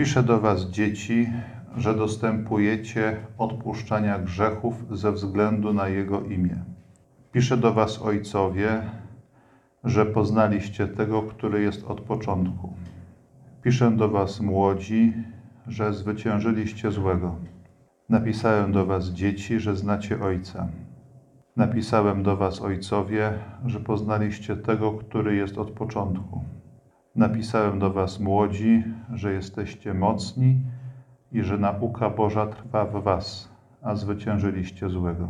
Piszę do Was, dzieci, że dostępujecie odpuszczania grzechów ze względu na Jego imię. Piszę do Was, ojcowie, że poznaliście tego, który jest od początku. Piszę do Was, młodzi, że zwyciężyliście złego. Napisałem do Was, dzieci, że znacie Ojca. Napisałem do Was, ojcowie, że poznaliście tego, który jest od początku. Napisałem do Was, młodzi, że jesteście mocni i że nauka Boża trwa w Was, a zwyciężyliście złego.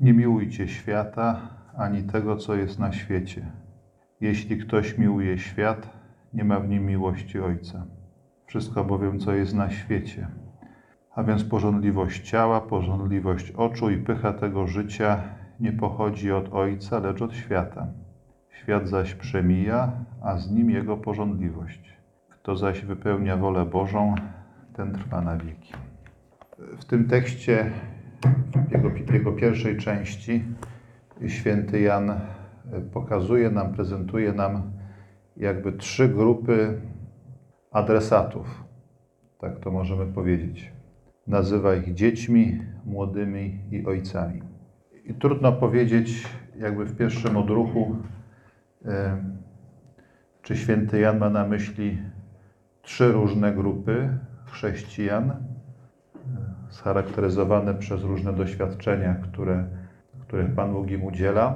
Nie miłujcie świata ani tego, co jest na świecie. Jeśli ktoś miłuje świat, nie ma w nim miłości Ojca. Wszystko bowiem, co jest na świecie, a więc porządliwość ciała, porządliwość oczu i pycha tego życia nie pochodzi od Ojca, lecz od świata. Świat zaś przemija, a z nim jego porządliwość. Kto zaś wypełnia wolę Bożą, ten trwa na wieki. W tym tekście, jego, jego pierwszej części, święty Jan pokazuje nam, prezentuje nam jakby trzy grupy adresatów. Tak to możemy powiedzieć. Nazywa ich dziećmi, młodymi i ojcami. I trudno powiedzieć, jakby w pierwszym odruchu, czy święty Jan ma na myśli trzy różne grupy chrześcijan, scharakteryzowane przez różne doświadczenia, które, których Pan Bóg im udziela,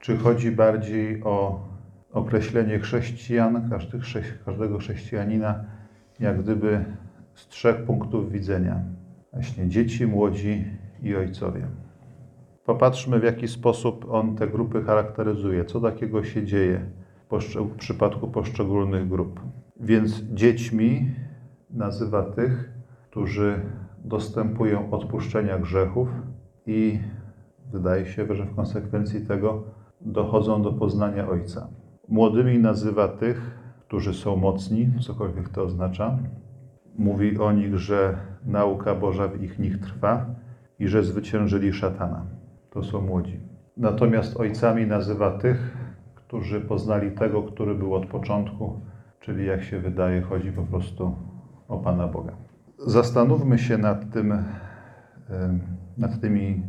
czy chodzi bardziej o określenie chrześcijan, każdych, każdego chrześcijanina, jak gdyby z trzech punktów widzenia. Właśnie dzieci, młodzi i ojcowie. Popatrzmy, w jaki sposób on te grupy charakteryzuje, co takiego się dzieje w przypadku poszczególnych grup. Więc dziećmi nazywa tych, którzy dostępują odpuszczenia grzechów i wydaje się, że w konsekwencji tego dochodzą do poznania Ojca. Młodymi nazywa tych, którzy są mocni, cokolwiek to oznacza. Mówi o nich, że nauka Boża w ich nich trwa i że zwyciężyli szatana. To są młodzi. Natomiast ojcami nazywa tych, którzy poznali tego, który był od początku, czyli jak się wydaje, chodzi po prostu o Pana Boga. Zastanówmy się nad tym, nad tymi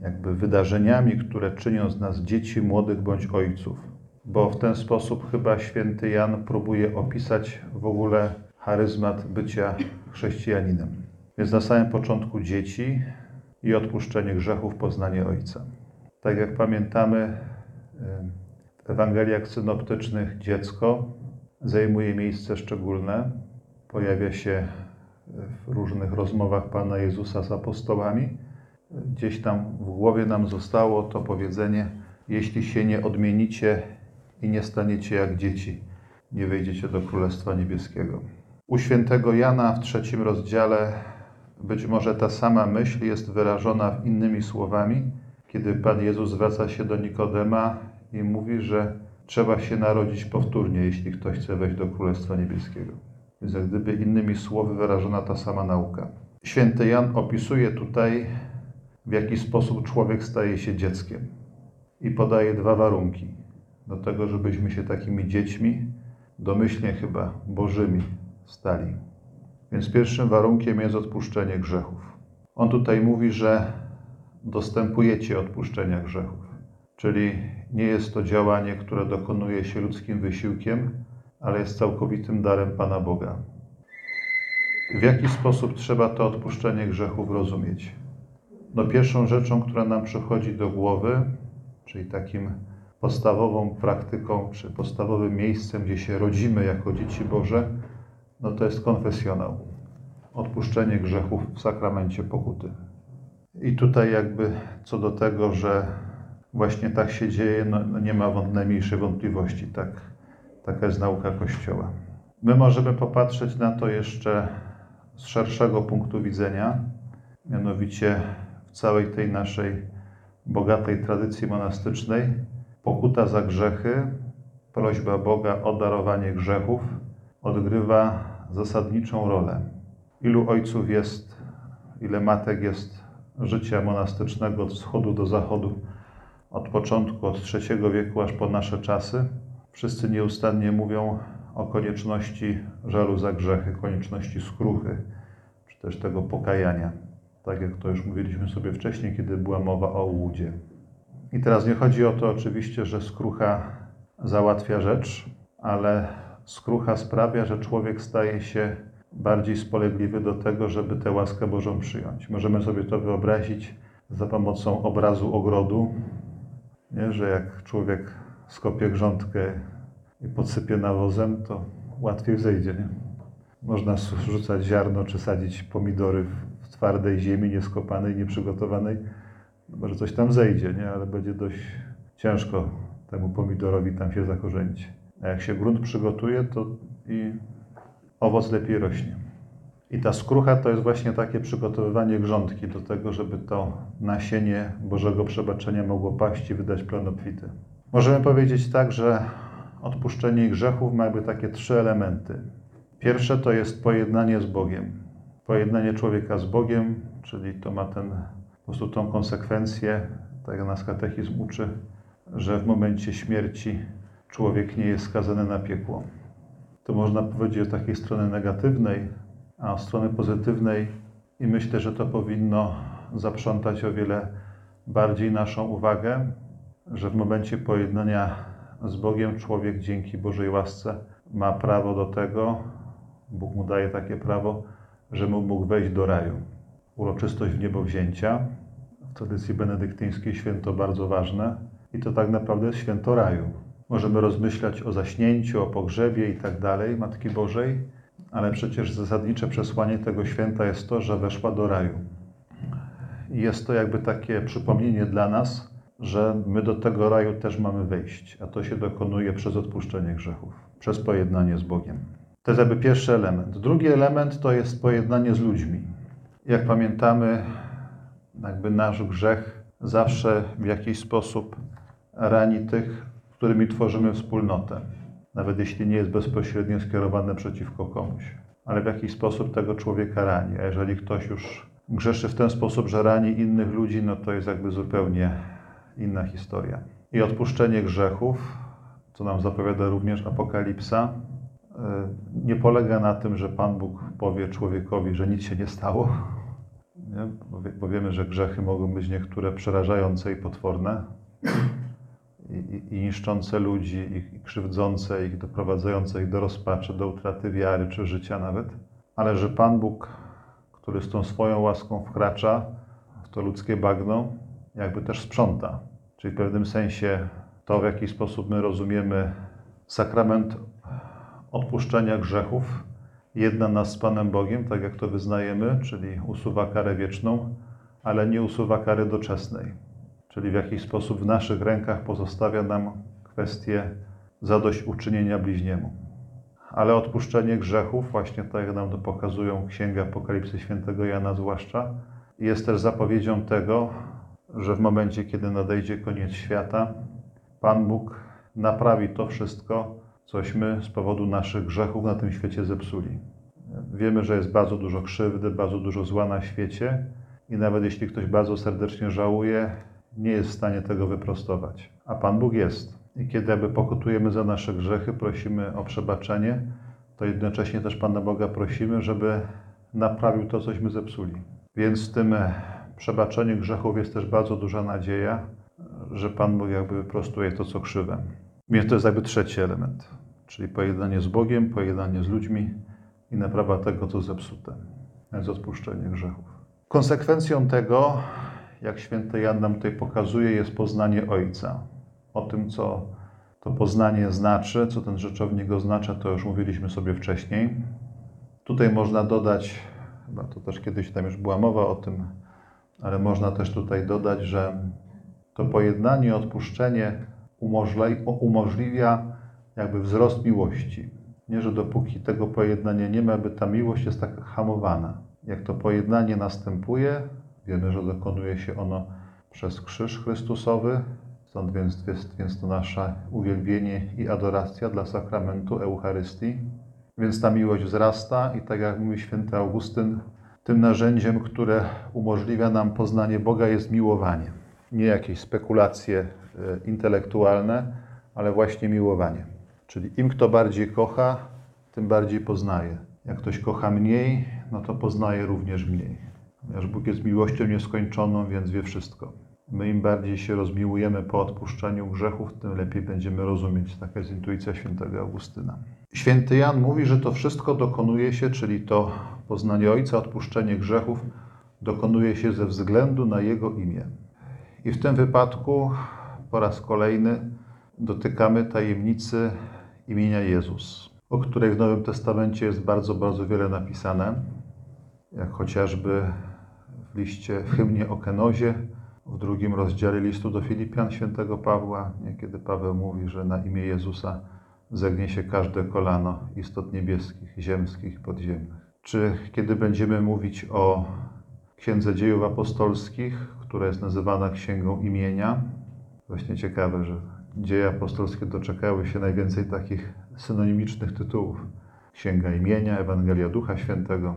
jakby wydarzeniami, które czynią z nas dzieci, młodych bądź ojców bo w ten sposób chyba święty Jan próbuje opisać w ogóle charyzmat bycia chrześcijaninem. Więc na samym początku dzieci i odpuszczenie grzechów, poznanie Ojca. Tak jak pamiętamy, w Ewangeliach synoptycznych dziecko zajmuje miejsce szczególne, pojawia się w różnych rozmowach Pana Jezusa z apostołami. Gdzieś tam w głowie nam zostało to powiedzenie: Jeśli się nie odmienicie i nie staniecie jak dzieci, nie wejdziecie do Królestwa Niebieskiego. U świętego Jana w trzecim rozdziale być może ta sama myśl jest wyrażona innymi słowami, kiedy Pan Jezus zwraca się do Nikodema i mówi, że trzeba się narodzić powtórnie, jeśli ktoś chce wejść do Królestwa Niebieskiego. Więc jak gdyby innymi słowy wyrażona ta sama nauka. Święty Jan opisuje tutaj, w jaki sposób człowiek staje się dzieckiem i podaje dwa warunki do tego, żebyśmy się takimi dziećmi, domyślnie chyba bożymi, stali. Więc pierwszym warunkiem jest odpuszczenie grzechów. On tutaj mówi, że dostępujecie odpuszczenia grzechów. Czyli nie jest to działanie, które dokonuje się ludzkim wysiłkiem, ale jest całkowitym darem Pana Boga. W jaki sposób trzeba to odpuszczenie grzechów rozumieć? No pierwszą rzeczą, która nam przychodzi do głowy, czyli takim podstawową praktyką, czy podstawowym miejscem, gdzie się rodzimy jako dzieci Boże, no to jest konfesjonał. Odpuszczenie grzechów w sakramencie pokuty. I tutaj jakby co do tego, że właśnie tak się dzieje, no, no nie ma najmniejszej wątpliwości. Tak, taka jest nauka Kościoła. My możemy popatrzeć na to jeszcze z szerszego punktu widzenia, mianowicie w całej tej naszej bogatej tradycji monastycznej Pokuta za grzechy, prośba Boga o darowanie grzechów odgrywa zasadniczą rolę. Ilu ojców jest, ile matek jest życia monastycznego od wschodu do zachodu, od początku, od III wieku aż po nasze czasy. Wszyscy nieustannie mówią o konieczności żalu za grzechy, konieczności skruchy, czy też tego pokajania. Tak jak to już mówiliśmy sobie wcześniej, kiedy była mowa o łudzie. I teraz nie chodzi o to oczywiście, że skrucha załatwia rzecz, ale skrucha sprawia, że człowiek staje się bardziej spolegliwy do tego, żeby tę łaskę Bożą przyjąć. Możemy sobie to wyobrazić za pomocą obrazu ogrodu, nie? że jak człowiek skopie grządkę i podsypie nawozem, to łatwiej zejdzie. Nie? Można rzucać ziarno czy sadzić pomidory w twardej ziemi, nieskopanej, nieprzygotowanej. No może coś tam zejdzie, nie? ale będzie dość ciężko temu pomidorowi tam się zakorzenić. A jak się grunt przygotuje, to i owoc lepiej rośnie. I ta skrucha to jest właśnie takie przygotowywanie grządki do tego, żeby to nasienie Bożego przebaczenia mogło paść i wydać plon obfity. Możemy powiedzieć tak, że odpuszczenie grzechów ma jakby takie trzy elementy. Pierwsze to jest pojednanie z Bogiem. Pojednanie człowieka z Bogiem, czyli to ma ten, po prostu tą konsekwencję, tak jak nas katechizm uczy, że w momencie śmierci człowiek nie jest skazany na piekło. To można powiedzieć o takiej strony negatywnej, a od strony pozytywnej i myślę, że to powinno zaprzątać o wiele bardziej naszą uwagę, że w momencie pojednania z Bogiem człowiek dzięki Bożej łasce ma prawo do tego, Bóg mu daje takie prawo, że mógł wejść do raju. Uroczystość w niebo wzięcia, w tradycji benedyktyńskiej święto bardzo ważne i to tak naprawdę jest święto raju. Możemy rozmyślać o zaśnięciu, o pogrzebie i tak dalej Matki Bożej, ale przecież zasadnicze przesłanie tego święta jest to, że weszła do raju. I jest to jakby takie przypomnienie dla nas, że my do tego raju też mamy wejść, a to się dokonuje przez odpuszczenie grzechów, przez pojednanie z Bogiem. To jest jakby pierwszy element. Drugi element to jest pojednanie z ludźmi. Jak pamiętamy, jakby nasz grzech zawsze w jakiś sposób rani tych, którymi tworzymy wspólnotę nawet jeśli nie jest bezpośrednio skierowane przeciwko komuś, ale w jakiś sposób tego człowieka rani. A jeżeli ktoś już grzeszy w ten sposób, że rani innych ludzi, no to jest jakby zupełnie inna historia. I odpuszczenie grzechów, co nam zapowiada również Apokalipsa, e, nie polega na tym, że Pan Bóg powie człowiekowi, że nic się nie stało, nie? bo wiemy, że grzechy mogą być niektóre przerażające i potworne, i, niszczące ludzi, i krzywdzące ich, doprowadzające ich do rozpaczy, do utraty wiary czy życia nawet, ale że Pan Bóg, który z tą swoją łaską wkracza w to ludzkie bagno, jakby też sprząta. Czyli w pewnym sensie to, w jaki sposób my rozumiemy sakrament odpuszczenia grzechów, jedna nas z Panem Bogiem, tak jak to wyznajemy, czyli usuwa karę wieczną, ale nie usuwa kary doczesnej czyli w jakiś sposób w naszych rękach pozostawia nam kwestię zadośćuczynienia bliźniemu. Ale odpuszczenie grzechów, właśnie tak jak nam to pokazują Księga Apokalipsy Świętego Jana zwłaszcza, jest też zapowiedzią tego, że w momencie, kiedy nadejdzie koniec świata, Pan Bóg naprawi to wszystko, cośmy z powodu naszych grzechów na tym świecie zepsuli. Wiemy, że jest bardzo dużo krzywdy, bardzo dużo zła na świecie i nawet jeśli ktoś bardzo serdecznie żałuje, nie jest w stanie tego wyprostować. A Pan Bóg jest. I kiedy jakby pokutujemy za nasze grzechy, prosimy o przebaczenie, to jednocześnie też Pana Boga prosimy, żeby naprawił to, cośmy zepsuli. Więc w tym przebaczeniu grzechów jest też bardzo duża nadzieja, że Pan Bóg jakby wyprostuje to, co krzywe. Więc to jest jakby trzeci element, czyli pojednanie z Bogiem, pojednanie z ludźmi i naprawa tego, co zepsute, więc odpuszczenie grzechów. Konsekwencją tego jak święty Jan nam tutaj pokazuje, jest poznanie Ojca. O tym, co to poznanie znaczy, co ten rzeczownik oznacza, to już mówiliśmy sobie wcześniej. Tutaj można dodać, chyba to też kiedyś tam już była mowa o tym, ale można też tutaj dodać, że to pojednanie, odpuszczenie umożliwia jakby wzrost miłości. Nie, że dopóki tego pojednania nie ma, by ta miłość jest tak hamowana. Jak to pojednanie następuje, Wiemy, że dokonuje się ono przez krzyż Chrystusowy, stąd więc, więc to nasze uwielbienie i adoracja dla sakramentu Eucharystii. Więc ta miłość wzrasta i tak jak mówi święty Augustyn, tym narzędziem, które umożliwia nam poznanie Boga jest miłowanie. Nie jakieś spekulacje e, intelektualne, ale właśnie miłowanie. Czyli im kto bardziej kocha, tym bardziej poznaje. Jak ktoś kocha mniej, no to poznaje również mniej. Ponieważ Bóg jest miłością nieskończoną, więc wie wszystko. My im bardziej się rozmiłujemy po odpuszczeniu grzechów, tym lepiej będziemy rozumieć. Taka jest intuicja świętego Augustyna. Święty Jan mówi, że to wszystko dokonuje się, czyli to poznanie Ojca, odpuszczenie grzechów, dokonuje się ze względu na Jego imię. I w tym wypadku po raz kolejny dotykamy tajemnicy imienia Jezus, o której w Nowym Testamencie jest bardzo, bardzo wiele napisane, jak chociażby w liście, w hymnie o Kenozie, w drugim rozdziale listu do Filipian świętego Pawła, kiedy Paweł mówi, że na imię Jezusa zegnie się każde kolano istot niebieskich, ziemskich podziemnych. Czy kiedy będziemy mówić o Księdze Dziejów Apostolskich, która jest nazywana Księgą Imienia, właśnie ciekawe, że dzieje apostolskie doczekały się najwięcej takich synonimicznych tytułów. Księga Imienia, Ewangelia Ducha Świętego.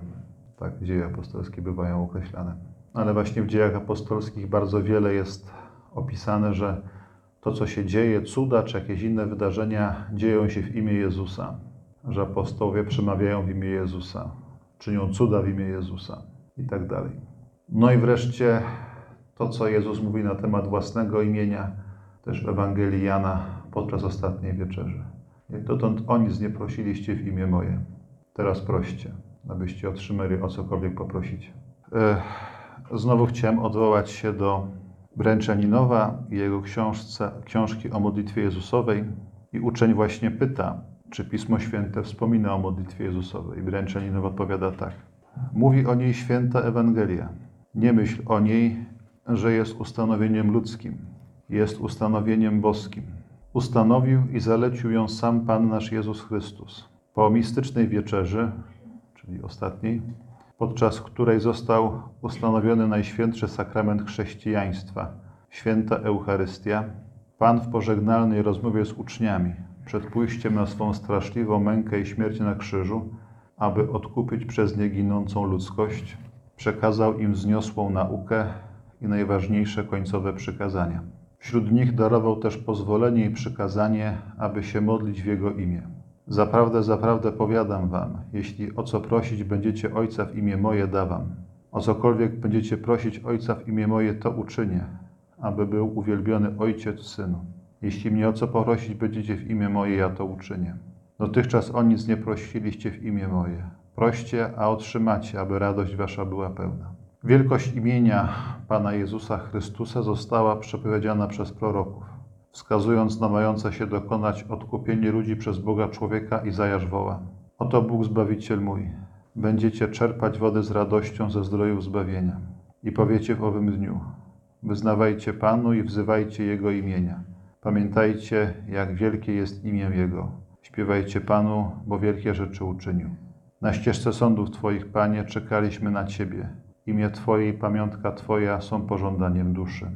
Tak dzieje apostolskie bywają określane. Ale właśnie w dziejach apostolskich bardzo wiele jest opisane, że to, co się dzieje, cuda czy jakieś inne wydarzenia, dzieją się w imię Jezusa. Że apostołowie przemawiają w imię Jezusa, czynią cuda w imię Jezusa i tak dalej. No i wreszcie to, co Jezus mówi na temat własnego imienia, też w Ewangelii Jana podczas ostatniej wieczerzy. Jak dotąd o nic nie prosiliście w imię moje, teraz proście, abyście otrzymali o cokolwiek poprosić. Znowu chciałem odwołać się do Bręczaninowa i jego książce, książki o modlitwie Jezusowej. I uczeń właśnie pyta, czy Pismo Święte wspomina o modlitwie Jezusowej. I Bręczaninow odpowiada tak. Mówi o niej święta Ewangelia. Nie myśl o niej, że jest ustanowieniem ludzkim, jest ustanowieniem boskim. Ustanowił i zalecił ją sam Pan nasz Jezus Chrystus. Po mistycznej wieczerzy, czyli ostatniej, podczas której został ustanowiony Najświętszy Sakrament Chrześcijaństwa, święta Eucharystia, Pan w pożegnalnej rozmowie z uczniami przed pójściem na swą straszliwą mękę i śmierć na krzyżu, aby odkupić przez nie ginącą ludzkość, przekazał im wzniosłą naukę i najważniejsze końcowe przykazania. Wśród nich darował też pozwolenie i przykazanie, aby się modlić w Jego imię. Zaprawdę, zaprawdę powiadam wam, jeśli o co prosić będziecie Ojca w imię moje dawam. O cokolwiek będziecie prosić Ojca w imię moje, to uczynię, aby był uwielbiony Ojciec w Synu. Jeśli mnie o co prosić będziecie w imię moje, ja to uczynię. Dotychczas o nic nie prosiliście w imię moje. Proście, a otrzymacie, aby radość wasza była pełna. Wielkość imienia Pana Jezusa Chrystusa została przepowiedziana przez proroków, wskazując na mające się dokonać odkupienie ludzi przez Boga człowieka Izajasz woła. Oto Bóg Zbawiciel mój. Będziecie czerpać wody z radością ze zdrojów zbawienia. I powiecie w owym dniu, wyznawajcie Panu i wzywajcie Jego imienia. Pamiętajcie, jak wielkie jest imię Jego. Śpiewajcie Panu, bo wielkie rzeczy uczynił. Na ścieżce sądów Twoich, Panie, czekaliśmy na Ciebie. Imię Twoje i pamiątka Twoja są pożądaniem duszy.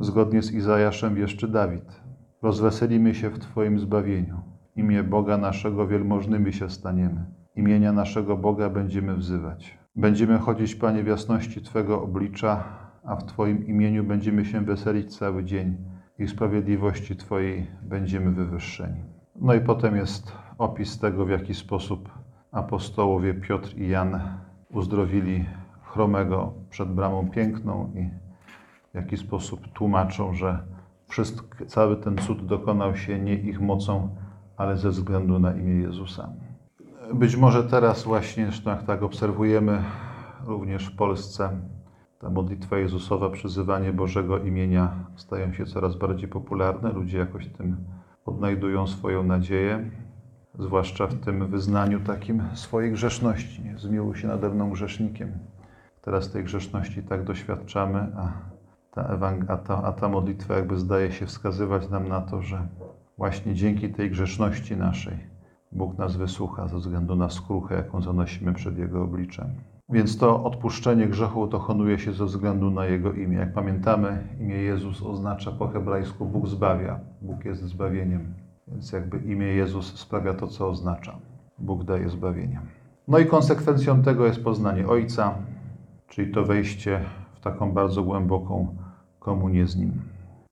Zgodnie z Izajaszem wieszczy Dawid. Rozweselimy się w Twoim zbawieniu. Imię Boga naszego wielmożnymi się staniemy. Imienia naszego Boga będziemy wzywać. Będziemy chodzić, Panie, w jasności Twego oblicza, a w Twoim imieniu będziemy się weselić cały dzień i sprawiedliwości Twojej będziemy wywyższeni. No i potem jest opis tego, w jaki sposób apostołowie Piotr i Jan uzdrowili chromego przed bramą piękną i w jaki sposób tłumaczą, że wszystko, cały ten cud dokonał się nie ich mocą, ale ze względu na imię Jezusa. Być może teraz właśnie, zresztą jak tak obserwujemy również w Polsce, ta modlitwa Jezusowa, przyzywanie Bożego imienia stają się coraz bardziej popularne. Ludzie jakoś tym odnajdują swoją nadzieję, zwłaszcza w tym wyznaniu takim swojej grzeszności. Zmiłuj się nade mną grzesznikiem. Teraz tej grzeszności tak doświadczamy, a ta, a, ta, a ta modlitwa jakby zdaje się wskazywać nam na to, że właśnie dzięki tej grzeszności naszej Bóg nas wysłucha ze względu na skruchę, jaką zanosimy przed Jego obliczem. Więc to odpuszczenie grzechu dokonuje się ze względu na Jego imię. Jak pamiętamy, imię Jezus oznacza po hebrajsku Bóg zbawia. Bóg jest zbawieniem. Więc jakby imię Jezus sprawia to, co oznacza. Bóg daje zbawienie. No i konsekwencją tego jest poznanie Ojca, czyli to wejście taką bardzo głęboką komunię z Nim.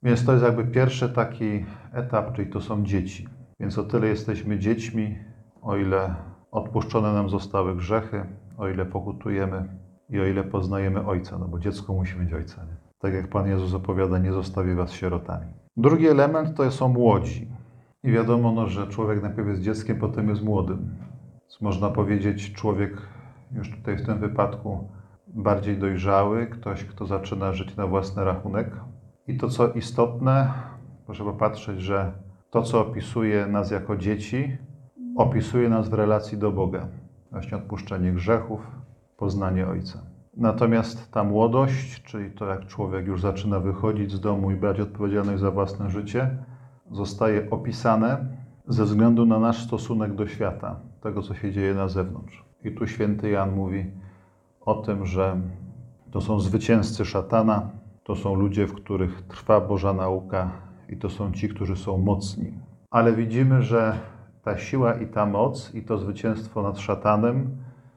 Więc to jest jakby pierwszy taki etap, czyli to są dzieci. Więc o tyle jesteśmy dziećmi, o ile odpuszczone nam zostały grzechy, o ile pokutujemy i o ile poznajemy Ojca, no bo dziecko musi mieć Ojca. Nie? Tak jak Pan Jezus opowiada, nie zostawię was sierotami. Drugi element to są młodzi. I wiadomo, no, że człowiek najpierw jest dzieckiem, potem jest młodym. Więc można powiedzieć, człowiek już tutaj w tym wypadku bardziej dojrzały, ktoś, kto zaczyna żyć na własny rachunek. I to, co istotne, proszę popatrzeć, że to, co opisuje nas jako dzieci, opisuje nas w relacji do Boga. Właśnie odpuszczenie grzechów, poznanie Ojca. Natomiast ta młodość, czyli to, jak człowiek już zaczyna wychodzić z domu i brać odpowiedzialność za własne życie, zostaje opisane ze względu na nasz stosunek do świata, tego, co się dzieje na zewnątrz. I tu święty Jan mówi o tym, że to są zwycięzcy szatana, to są ludzie, w których trwa Boża nauka i to są ci, którzy są mocni. Ale widzimy, że ta siła i ta moc i to zwycięstwo nad szatanem,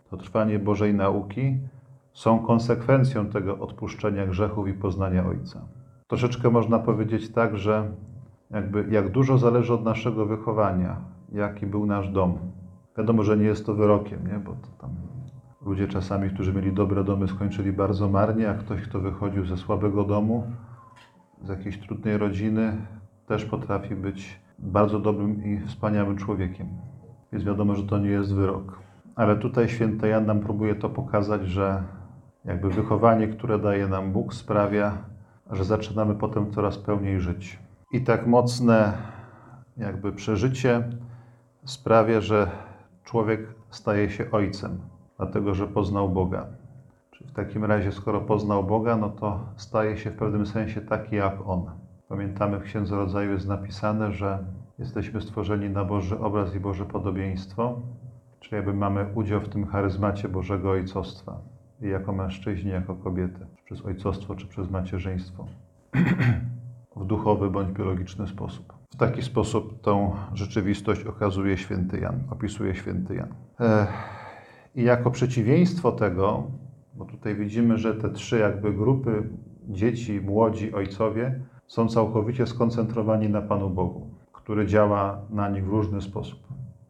to trwanie Bożej nauki są konsekwencją tego odpuszczenia grzechów i poznania Ojca. Troszeczkę można powiedzieć tak, że jakby jak dużo zależy od naszego wychowania, jaki był nasz dom. Wiadomo, że nie jest to wyrokiem, nie? bo to tam ludzie czasami, którzy mieli dobre domy, skończyli bardzo marnie, a ktoś, kto wychodził ze słabego domu, z jakiejś trudnej rodziny, też potrafi być bardzo dobrym i wspaniałym człowiekiem. Więc wiadomo, że to nie jest wyrok. Ale tutaj święty Jan nam próbuje to pokazać, że jakby wychowanie, które daje nam Bóg, sprawia, że zaczynamy potem coraz pełniej żyć. I tak mocne jakby przeżycie sprawia, że człowiek staje się ojcem, dlatego że poznał Boga. Czyli w takim razie, skoro poznał Boga, no to staje się w pewnym sensie taki jak On. Pamiętamy w Księdze Rodzaju jest napisane, że jesteśmy stworzeni na Boży obraz i Boże podobieństwo, czyli jakby mamy udział w tym charyzmacie Bożego Ojcostwa i jako mężczyźni, jako kobiety, czy przez ojcostwo, czy przez macierzyństwo, w duchowy bądź biologiczny sposób. W taki sposób tą rzeczywistość okazuje święty Jan, opisuje święty Jan. I jako przeciwieństwo tego, bo tutaj widzimy, że te trzy jakby grupy dzieci, młodzi, ojcowie są całkowicie skoncentrowani na Panu Bogu, który działa na nich w różny sposób.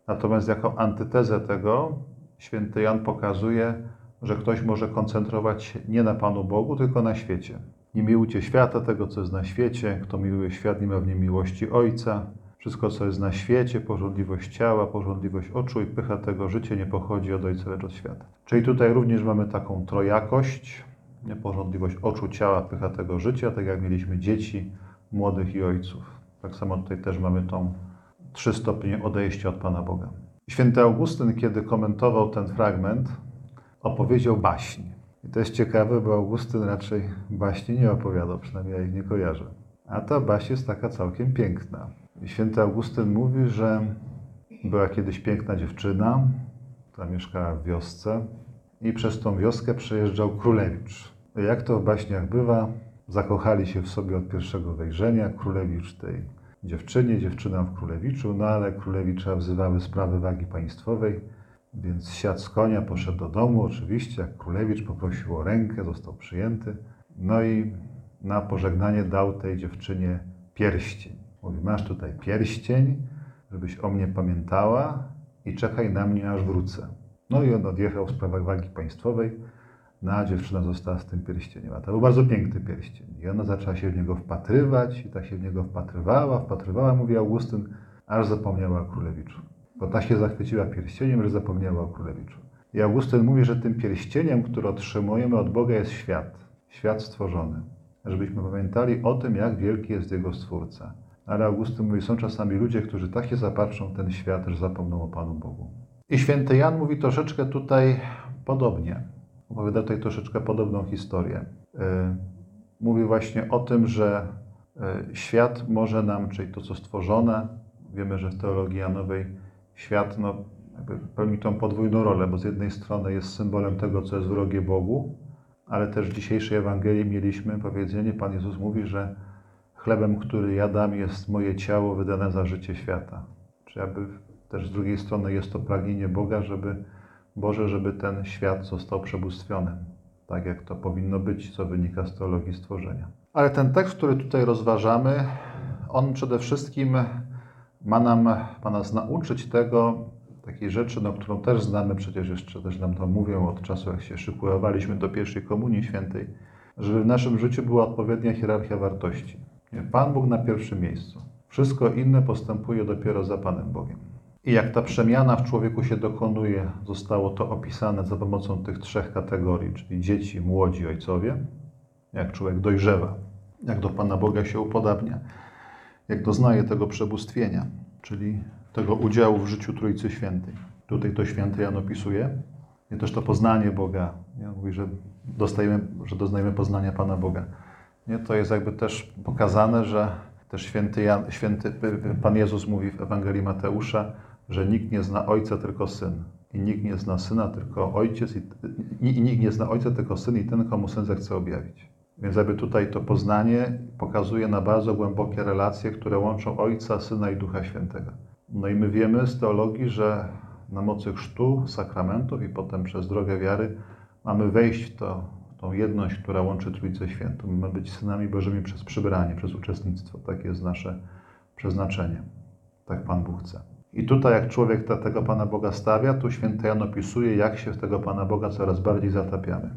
Natomiast jako antytezę tego święty Jan pokazuje, że ktoś może koncentrować się nie na Panu Bogu, tylko na świecie. Nie miłujcie świata, tego co jest na świecie. Kto miłuje świat, nie ma w nim miłości Ojca. Wszystko, co jest na świecie, porządliwość ciała, porządliwość oczu i pycha tego życia nie pochodzi od Ojca, lecz od świata. Czyli tutaj również mamy taką trojakość, porządliwość oczu, ciała, pycha tego życia, tak jak mieliśmy dzieci, młodych i ojców. Tak samo tutaj też mamy tą trzy stopnie odejścia od Pana Boga. Święty Augustyn, kiedy komentował ten fragment, opowiedział baśń. I to jest ciekawe, bo Augustyn raczej baśni nie opowiadał, przynajmniej ja ich nie kojarzę. A ta baśń jest taka całkiem piękna. Święty Augustyn mówi, że była kiedyś piękna dziewczyna, która mieszkała w wiosce i przez tą wioskę przejeżdżał królewicz. Jak to w baśniach bywa, zakochali się w sobie od pierwszego wejrzenia, królewicz tej dziewczynie, dziewczyna w królewiczu, no ale królewicza wzywały sprawy wagi państwowej, więc siadł z konia, poszedł do domu, oczywiście, jak królewicz poprosił o rękę, został przyjęty. No i na pożegnanie dał tej dziewczynie pierścień. Mówi, masz tutaj pierścień, żebyś o mnie pamiętała i czekaj na mnie, aż wrócę. No i on odjechał w sprawach wagi państwowej, no dziewczyna została z tym pierścieniem. A to był bardzo piękny pierścień. I ona zaczęła się w niego wpatrywać i tak się w niego wpatrywała, wpatrywała, mówi Augustyn, aż zapomniała o królewiczu. Bo ta się zachwyciła pierścieniem, że zapomniała o królewiczu. I Augustyn mówi, że tym pierścieniem, który otrzymujemy od Boga jest świat. Świat stworzony. Żebyśmy pamiętali o tym, jak wielki jest Jego Stwórca. Ale Augustyn mówi, są czasami ludzie, którzy tak się zapatrzą w ten świat, że zapomną o Panu Bogu. I święty Jan mówi troszeczkę tutaj podobnie. Opowiada tutaj troszeczkę podobną historię. Mówi właśnie o tym, że świat może nam, czyli to, co stworzone, wiemy, że w teologii Janowej świat no, pełni tą podwójną rolę, bo z jednej strony jest symbolem tego, co jest wrogie Bogu, ale też w dzisiejszej Ewangelii mieliśmy powiedzenie, Pan Jezus mówi, że chlebem, który jadam, jest moje ciało wydane za życie świata. Czy jakby też z drugiej strony jest to pragnienie Boga, żeby Boże, żeby ten świat został przebóstwiony, tak jak to powinno być, co wynika z teologii stworzenia. Ale ten tekst, który tutaj rozważamy, on przede wszystkim ma, nam, ma nas nauczyć tego, takiej rzeczy, no, którą też znamy, przecież jeszcze też nam to mówią od czasu, jak się szykowaliśmy do pierwszej Komunii Świętej, żeby w naszym życiu była odpowiednia hierarchia wartości. Pan Bóg na pierwszym miejscu. Wszystko inne postępuje dopiero za Panem Bogiem. I jak ta przemiana w człowieku się dokonuje, zostało to opisane za pomocą tych trzech kategorii, czyli dzieci, młodzi, ojcowie, jak człowiek dojrzewa, jak do Pana Boga się upodabnia, jak doznaje tego przebóstwienia, czyli tego udziału w życiu Trójcy Świętej. Tutaj to święty Jan opisuje. I też to poznanie Boga. Nie? Mówi, że, dostajemy, że doznajemy poznania Pana Boga. Nie? To jest jakby też pokazane, że też święty, Jan, święty Pan Jezus mówi w Ewangelii Mateusza, że nikt nie zna Ojca, tylko Syn. I nikt nie zna Syna, tylko Ojciec. I, i, nikt nie zna Ojca, tylko Syn i ten, komu Syn zechce objawić. Więc jakby tutaj to poznanie pokazuje na bardzo głębokie relacje, które łączą Ojca, Syna i Ducha Świętego. No i my wiemy z teologii, że na mocy chrztu, sakramentów i potem przez drogę wiary mamy wejść w, to, tą jedność, która łączy Trójcę Świętą. Mamy być synami Bożymi przez przybranie, przez uczestnictwo. Takie jest nasze przeznaczenie. Tak Pan Bóg chce. I tutaj, jak człowiek tego Pana Boga stawia, tu święty Jan opisuje, jak się w tego Pana Boga coraz bardziej zatapiamy.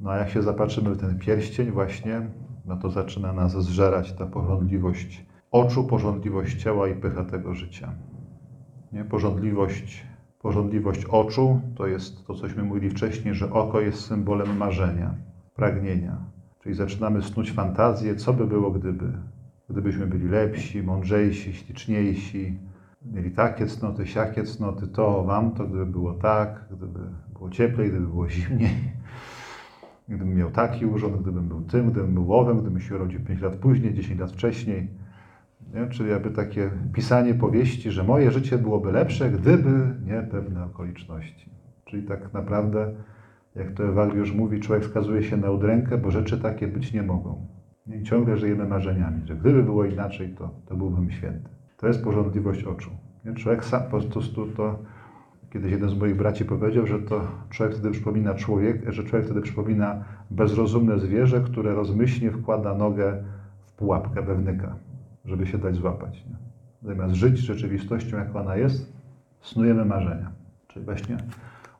No a jak się zapatrzymy w ten pierścień właśnie, no to zaczyna nas zżerać ta porządliwość oczu, porządliwość ciała i pycha tego życia. Nie? Porządliwość, porządliwość oczu to jest to, cośmy mówili wcześniej, że oko jest symbolem marzenia, pragnienia. Czyli zaczynamy snuć fantazję, co by było, gdyby. Gdybyśmy byli lepsi, mądrzejsi, śliczniejsi, mieli takie cnoty, siakie cnoty, to wam to, gdyby było tak, gdyby było cieplej, gdyby było zimniej. Gdybym miał taki urząd, gdybym był tym, gdybym był owem, gdybym się urodził 5 lat później, 10 lat wcześniej. Nie? Czyli jakby takie pisanie powieści, że moje życie byłoby lepsze, gdyby nie pewne okoliczności. Czyli tak naprawdę, jak to Ewagriusz mówi, człowiek skazuje się na udrękę, bo rzeczy takie być nie mogą. I ciągle żyjemy marzeniami, że gdyby było inaczej, to, to byłbym święty. To jest porządliwość oczu. Nie? Człowiek sam po prostu to, kiedyś jeden z moich braci powiedział, że to człowiek wtedy przypomina człowiek, że człowiek wtedy przypomina bezrozumne zwierzę, które rozmyślnie wkłada nogę w pułapkę wewnyka żeby się dać złapać. Nie? Zamiast żyć rzeczywistością, jak ona jest, snujemy marzenia. Czyli właśnie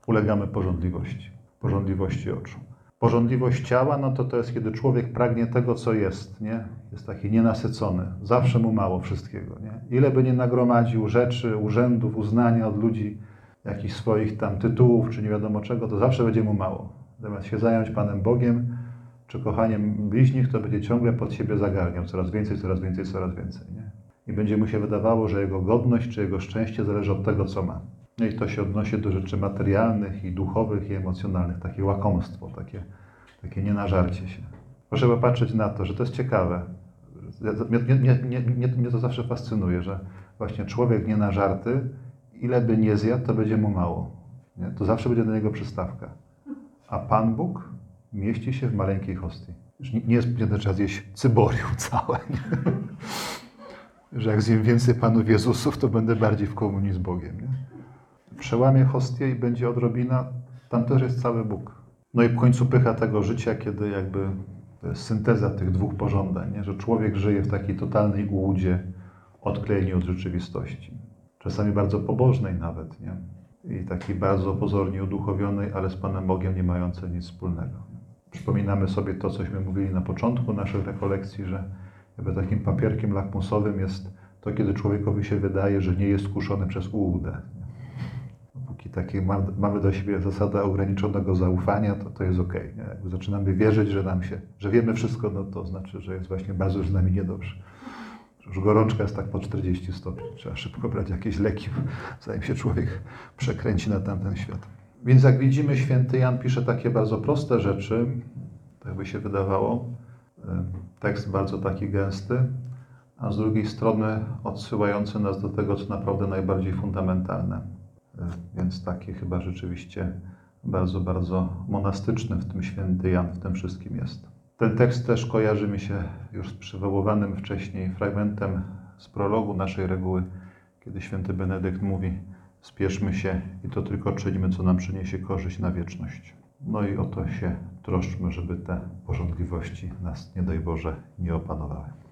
ulegamy porządliwości, porządliwości oczu. Porządliwość ciała, no to to jest, kiedy człowiek pragnie tego, co jest, nie? Jest taki nienasycony. Zawsze mu mało wszystkiego, nie? Ile by nie nagromadził rzeczy, urzędów, uznania od ludzi, jakichś swoich tam tytułów, czy nie wiadomo czego, to zawsze będzie mu mało. Zamiast się zająć Panem Bogiem, czy kochaniem bliźnich, to będzie ciągle pod siebie zagarniał coraz więcej, coraz więcej, coraz więcej. Nie? I będzie mu się wydawało, że jego godność czy jego szczęście zależy od tego, co ma. No i to się odnosi do rzeczy materialnych i duchowych i emocjonalnych, takie łakomstwo, takie, takie nienażarcie się. Proszę popatrzeć na to, że to jest ciekawe. Mnie, mnie, mnie, mnie, to zawsze fascynuje, że właśnie człowiek nie na żarty, ile by nie zjadł, to będzie mu mało. Nie? To zawsze będzie do niego przystawka. A Pan Bóg mieści się w maleńkiej hostii. Nie, nie jest nie trzeba zjeść cyborium całe. Nie? Że jak zjem więcej Panów Jezusów, to będę bardziej w komunii z Bogiem. Nie? Przełamie hostię i będzie odrobina, tam też jest cały Bóg. No i w końcu pycha tego życia, kiedy jakby to jest synteza tych dwóch pożądań, nie? że człowiek żyje w takiej totalnej ułudzie, odklejeniu od rzeczywistości. Czasami bardzo pobożnej nawet, nie? I takiej bardzo pozornie uduchowionej, ale z Panem Bogiem nie mającej nic wspólnego. Przypominamy sobie to, cośmy mówili na początku naszych rekolekcji, że jakby takim papierkiem lakmusowym jest to, kiedy człowiekowi się wydaje, że nie jest kuszony przez ułudę. Póki takie mamy do siebie zasadę ograniczonego zaufania, to to jest ok. Nie? Zaczynamy wierzyć, że nam się, że wiemy wszystko, no to znaczy, że jest właśnie bardzo z nami niedobrze. Już gorączka jest tak po 40 stopni. Trzeba szybko brać jakieś leki, zanim się człowiek przekręci na tamten świat. Więc jak widzimy, święty Jan pisze takie bardzo proste rzeczy, tak by się wydawało. Tekst bardzo taki gęsty, a z drugiej strony odsyłający nas do tego, co naprawdę najbardziej fundamentalne. Więc takie chyba rzeczywiście bardzo, bardzo monastyczne w tym święty Jan w tym wszystkim jest. Ten tekst też kojarzy mi się już z przywoływanym wcześniej fragmentem z prologu naszej reguły, kiedy święty Benedykt mówi: Spieszmy się i to tylko czynimy, co nam przyniesie korzyść na wieczność. No i o to się troszczmy, żeby te porządliwości nas, nie daj Boże, nie opanowały.